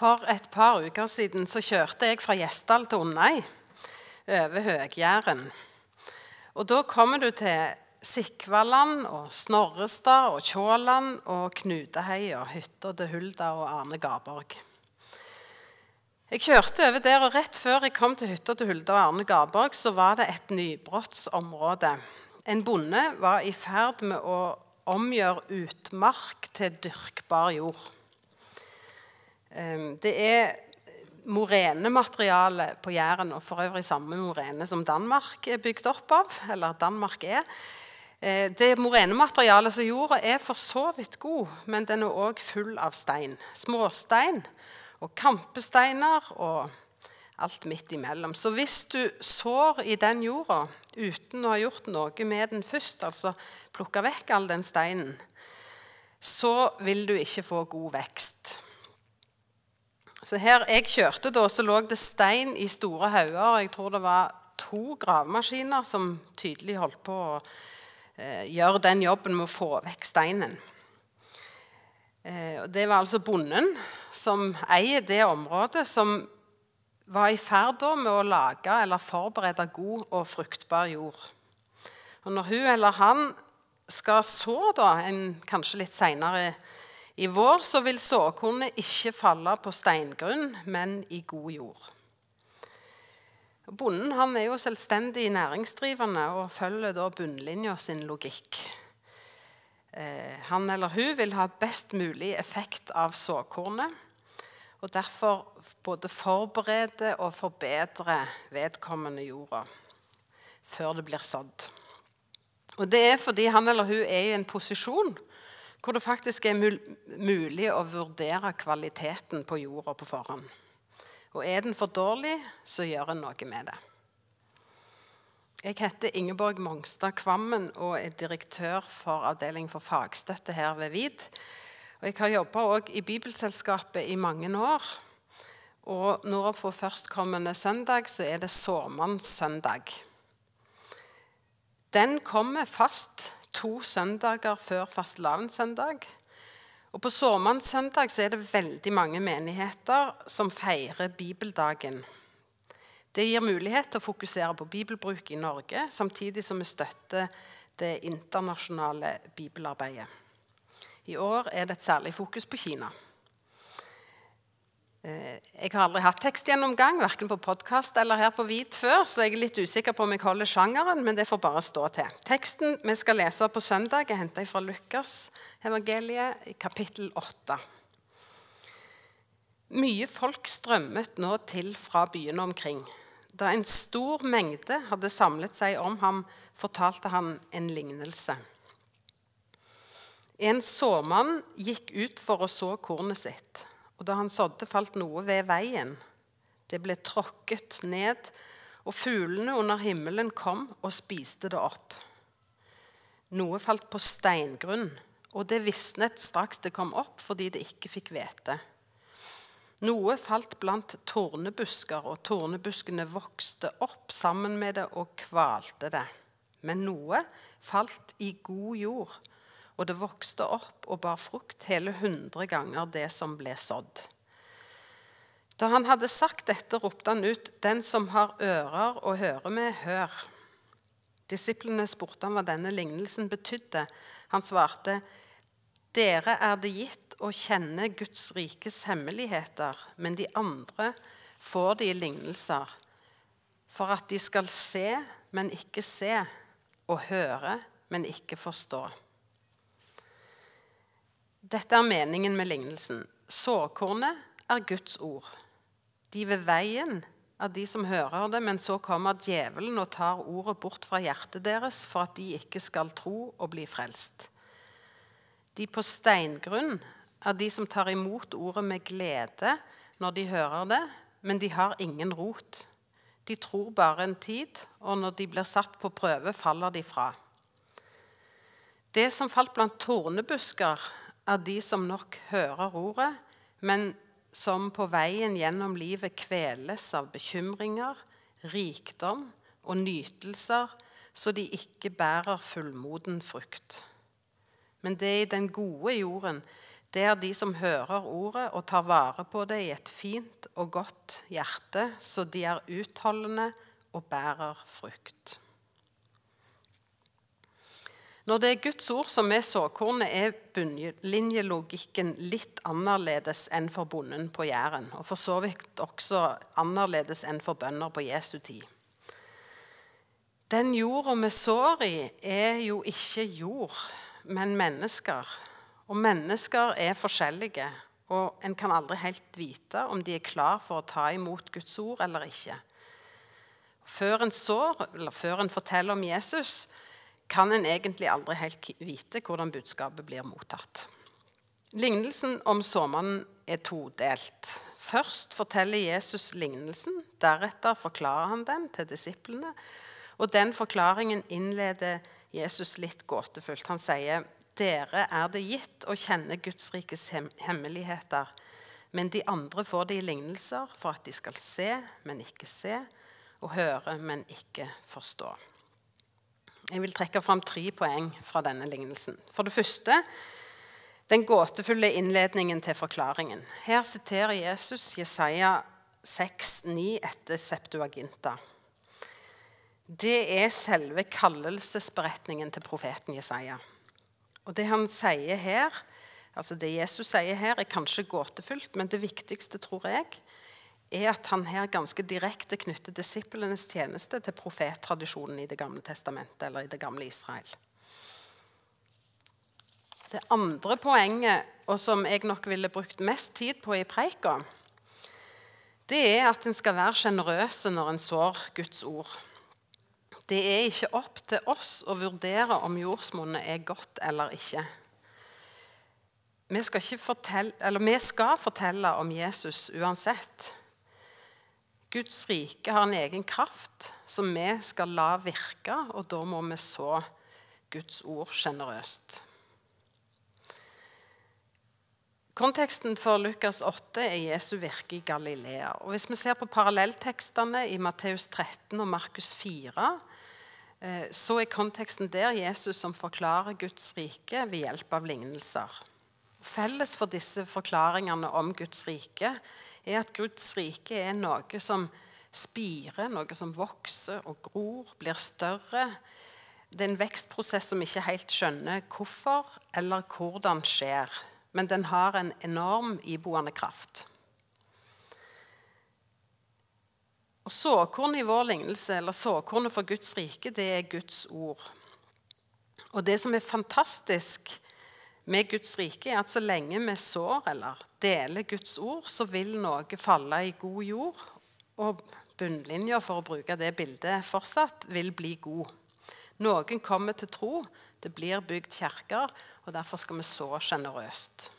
For et par uker siden så kjørte jeg fra Gjesdal til Onnei, over Høg-Jæren. Og da kommer du til Sikvaland og Snorrestad og Tjåland og Knuteheia, hytta til Hulda og Arne Garborg. Jeg kjørte over der, og rett før jeg kom til hytta til Hulda og Arne Garborg, så var det et nybrottsområde. En bonde var i ferd med å omgjøre utmark til dyrkbar jord. Ehm, det er morenemateriale på Jæren, og for øvrig samme morene som Danmark er bygd opp av. eller Danmark er. Eh, det morenematerialet som jorda er for så vidt god, men den er òg full av stein. Småstein og kampesteiner og alt midt imellom. Så hvis du sår i den jorda uten å ha gjort noe med den først, altså plukka vekk all den steinen, så vil du ikke få god vekst. Så her jeg kjørte, da, så lå det stein i store hauger. Jeg tror det var to gravemaskiner som tydelig holdt på å eh, gjøre den jobben med å få vekk steinen. Eh, det var altså bonden som eier det området, som var i ferd med å lage eller forberede god og fruktbar jord. Og når hun eller han skal så, da, en, kanskje litt seinere i vår så vil såkornet ikke falle på steingrunn, men i god jord. Bonden han er jo selvstendig næringsdrivende og følger da bunnlinja sin logikk. Eh, han eller hun vil ha best mulig effekt av såkornet. Og derfor både forberede og forbedre vedkommende jorda før det blir sådd. Og Det er fordi han eller hun er i en posisjon hvor det faktisk er mulig å vurdere kvaliteten på jorda på forhånd. Og er den for dårlig, så gjør en noe med det. Jeg heter Ingeborg Mongstad Kvammen og er direktør for avdeling for fagstøtte her ved VID. Og jeg har jobba i Bibelselskapet i mange år. Og nå på førstkommende søndag så er det sårmannssøndag. Den kommer fast to søndager før fastelavnssøndag. Og på sårmannssøndag er det veldig mange menigheter som feirer bibeldagen. Det gir mulighet til å fokusere på bibelbruk i Norge, samtidig som vi støtter det internasjonale bibelarbeidet. I år er det et særlig fokus på Kina. Eh, jeg har aldri hatt tekstgjennomgang, verken på podkast eller her på Hvit før, så jeg er litt usikker på om jeg holder sjangeren, men det får bare stå til. Teksten vi skal lese på søndag, er henta fra Lukas evangeliet i kapittel 8. Mye folk strømmet nå til fra byene omkring. Da en stor mengde hadde samlet seg om ham, fortalte han en lignelse. En såmann gikk ut for å så kornet sitt. Og da han sådde, falt noe ved veien. Det ble tråkket ned, og fuglene under himmelen kom og spiste det opp. Noe falt på steingrunn, og det visnet straks det kom opp, fordi det ikke fikk hvete. Noe falt blant tornebusker, og tornebuskene vokste opp sammen med det og kvalte det. Men noe falt i god jord og det vokste opp og bar frukt hele hundre ganger det som ble sådd. Da han hadde sagt dette, ropte han ut, 'Den som har ører å høre med, hør.' Disiplene spurte han hva denne lignelsen betydde. Han svarte, 'Dere er det gitt å kjenne Guds rikes hemmeligheter, men de andre får de i lignelser, for at de skal se, men ikke se, og høre, men ikke forstå.' Dette er meningen med lignelsen. Såkornet er Guds ord. De ved veien er de som hører det, men så kommer djevelen og tar ordet bort fra hjertet deres for at de ikke skal tro og bli frelst. De på steingrunn er de som tar imot ordet med glede når de hører det, men de har ingen rot. De tror bare en tid, og når de blir satt på prøve, faller de fra. Det som falt blant tornebusker, er de som nok hører ordet, men som på veien gjennom livet kveles av bekymringer, rikdom og nytelser, så de ikke bærer fullmoden frukt. Men det i den gode jorden, det er de som hører ordet og tar vare på det i et fint og godt hjerte, så de er utholdende og bærer frukt. Når det er Guds ord som er såkornet, er bunnlinjelogikken litt annerledes enn for bonden på Jæren, og for så vidt også annerledes enn for bønder på Jesu tid. Den jorda vi sår i, er jo ikke jord, men mennesker. Og mennesker er forskjellige, og en kan aldri helt vite om de er klar for å ta imot Guds ord eller ikke. Før en sår, eller før en forteller om Jesus, kan en egentlig aldri helt vite hvordan budskapet blir mottatt. Lignelsen om såmannen er todelt. Først forteller Jesus lignelsen, deretter forklarer han den til disiplene. Og den forklaringen innleder Jesus litt gåtefullt. Han sier dere er det gitt å kjenne Guds rikes hemmeligheter, men de andre får det i lignelser for at de skal se, men ikke se, og høre, men ikke forstå. Jeg vil trekke fram tre poeng fra denne lignelsen. For det første den gåtefulle innledningen til forklaringen. Her siterer Jesus Jesaja 6,9 etter Septuaginta. Det er selve kallelsesberetningen til profeten Jesaja. Og det han sier her, altså det Jesus sier her, er kanskje gåtefullt, men det viktigste, tror jeg, er at han her ganske direkte knytter disiplenes tjeneste til profettradisjonen i Det gamle testamentet, eller i det gamle Israel. Det andre poenget, og som jeg nok ville brukt mest tid på i preika, det er at en skal være sjenerøs når en sår Guds ord. Det er ikke opp til oss å vurdere om jordsmonnet er godt eller ikke. Vi skal, fortelle, vi skal fortelle om Jesus uansett. Guds rike har en egen kraft som vi skal la virke, og da må vi så Guds ord sjenerøst. Konteksten for Lukas 8 er Jesu virke i Galilea. Og Hvis vi ser på parallelltekstene i Matteus 13 og Markus 4, Eh, så er konteksten der Jesus som forklarer Guds rike ved hjelp av lignelser. Felles for disse forklaringene om Guds rike er at Guds rike er noe som spirer, noe som vokser og gror, blir større. Det er en vekstprosess som ikke helt skjønner hvorfor eller hvordan skjer, men den har en enorm iboende kraft. Og Såkornet i vår lignelse, eller såkornet for Guds rike, det er Guds ord. Og det som er fantastisk med Guds rike, er at så lenge vi sår eller deler Guds ord, så vil noe falle i god jord. Og bunnlinja, for å bruke det bildet fortsatt, vil bli god. Noen kommer til tro, det blir bygd kirker, og derfor skal vi så sjenerøst.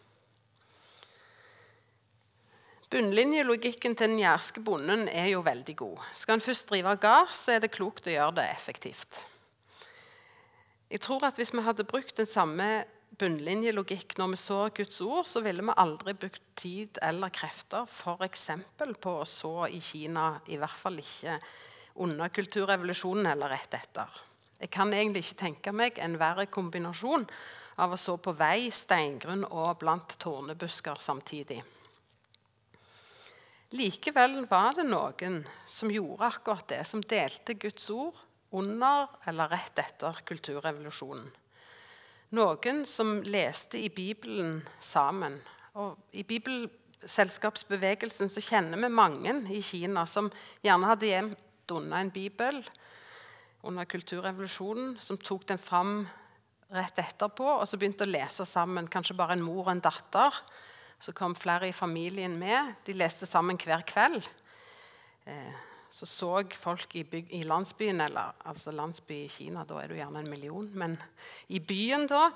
Bunnlinjelogikken til den jærske bonden er jo veldig god. Skal en først drive gard, så er det klokt å gjøre det effektivt. Jeg tror at Hvis vi hadde brukt den samme bunnlinjelogikk når vi så Guds ord, så ville vi aldri brukt tid eller krefter f.eks. på å så i Kina, i hvert fall ikke under kulturrevolusjonen eller rett etter. Jeg kan egentlig ikke tenke meg en verre kombinasjon av å så på vei, steingrunn og blant tornebusker samtidig. Likevel var det noen som gjorde akkurat det, som delte Guds ord under eller rett etter kulturrevolusjonen. Noen som leste i Bibelen sammen. Og I bibelselskapsbevegelsen så kjenner vi mange i Kina som gjerne hadde gjemt unna en bibel under kulturrevolusjonen, som tok den fram rett etterpå og så begynte å lese sammen, kanskje bare en mor og en datter så kom flere i familien med. De leste sammen hver kveld. Eh, så så folk i, byg, i, landsbyen, eller altså landsby i Kina, da er det gjerne en million, men i byen da,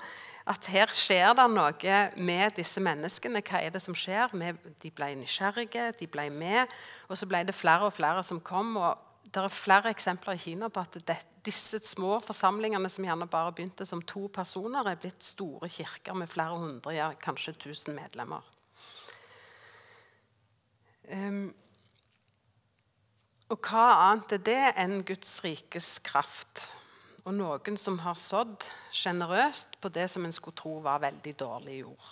at her skjer det noe med disse menneskene. Hva er det som skjer? De ble nysgjerrige, de ble med, og så ble det flere og flere som kom. og det er flere eksempler i Kina på at det, disse små forsamlingene som gjerne bare begynte som to personer, er blitt store kirker med flere hundre, ja, kanskje tusen medlemmer. Um, og hva annet er det enn Guds rikes kraft? Og noen som har sådd sjenerøst på det som en skulle tro var veldig dårlig jord.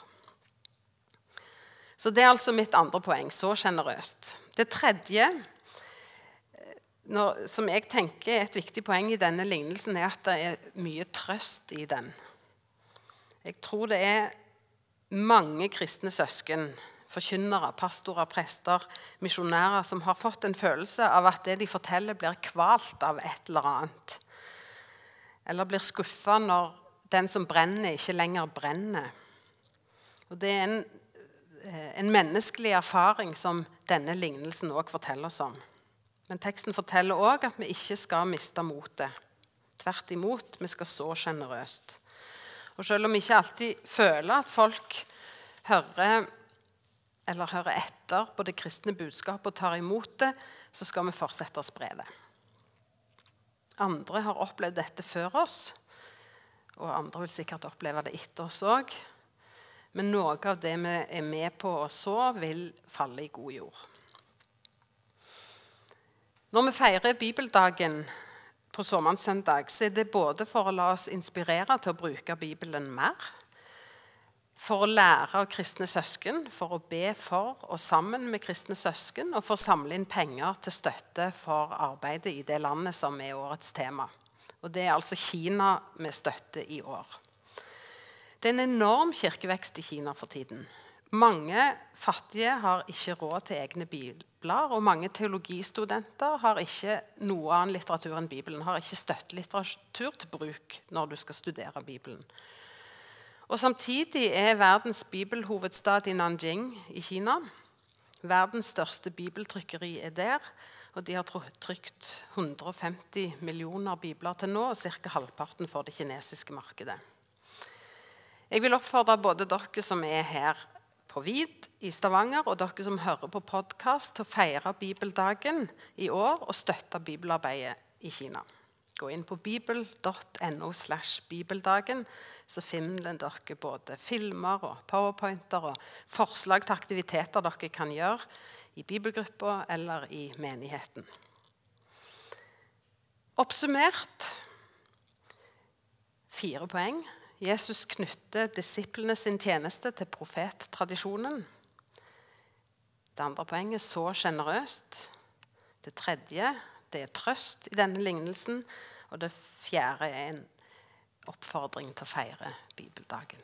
Så det er altså mitt andre poeng. Så sjenerøst. Det tredje når, som jeg tenker er et viktig poeng i denne lignelsen, er at det er mye trøst i den. Jeg tror det er mange kristne søsken, forkynnere, pastorer, prester, misjonærer som har fått en følelse av at det de forteller, blir kvalt av et eller annet. Eller blir skuffa når den som brenner, ikke lenger brenner. Og Det er en, eh, en menneskelig erfaring som denne lignelsen òg forteller oss om. Men teksten forteller òg at vi ikke skal miste motet. Tvert imot, vi skal så sjenerøst. Og selv om vi ikke alltid føler at folk hører eller hører etter på det kristne budskapet og tar imot det, så skal vi fortsette å spre det. Andre har opplevd dette før oss, og andre vil sikkert oppleve det etter oss òg. Men noe av det vi er med på å så, vil falle i god jord. Når vi feirer bibeldagen på såmannssøndag, så er det både for å la oss inspirere til å bruke Bibelen mer, for å lære av kristne søsken, for å be for og sammen med kristne søsken, og for å samle inn penger til støtte for arbeidet i det landet som er årets tema. Og Det er altså Kina med støtte i år. Det er en enorm kirkevekst i Kina for tiden. Mange fattige har ikke råd til egne bibler, og mange teologistudenter har ikke noe annen litteratur enn Bibelen. Har ikke støttelitteratur til bruk når du skal studere Bibelen. Og Samtidig er verdens bibelhovedstad i Nanjing i Kina. Verdens største bibeltrykkeri er der. og De har trykt 150 millioner bibler til nå, og ca. halvparten for det kinesiske markedet. Jeg vil oppfordre både dere som er her på Vid i Stavanger, og dere som hører på podkast, til å feire bibeldagen i år og støtte bibelarbeidet i Kina. Gå inn på bibel.no slash bibeldagen, så finner dere både filmer og powerpointer og forslag til aktiviteter dere kan gjøre i bibelgruppa eller i menigheten. Oppsummert fire poeng. Jesus knytter disiplene sin tjeneste til profettradisjonen. Det andre poenget så sjenerøst. Det tredje det er trøst i denne lignelsen. Og det fjerde er en oppfordring til å feire bibeldagen.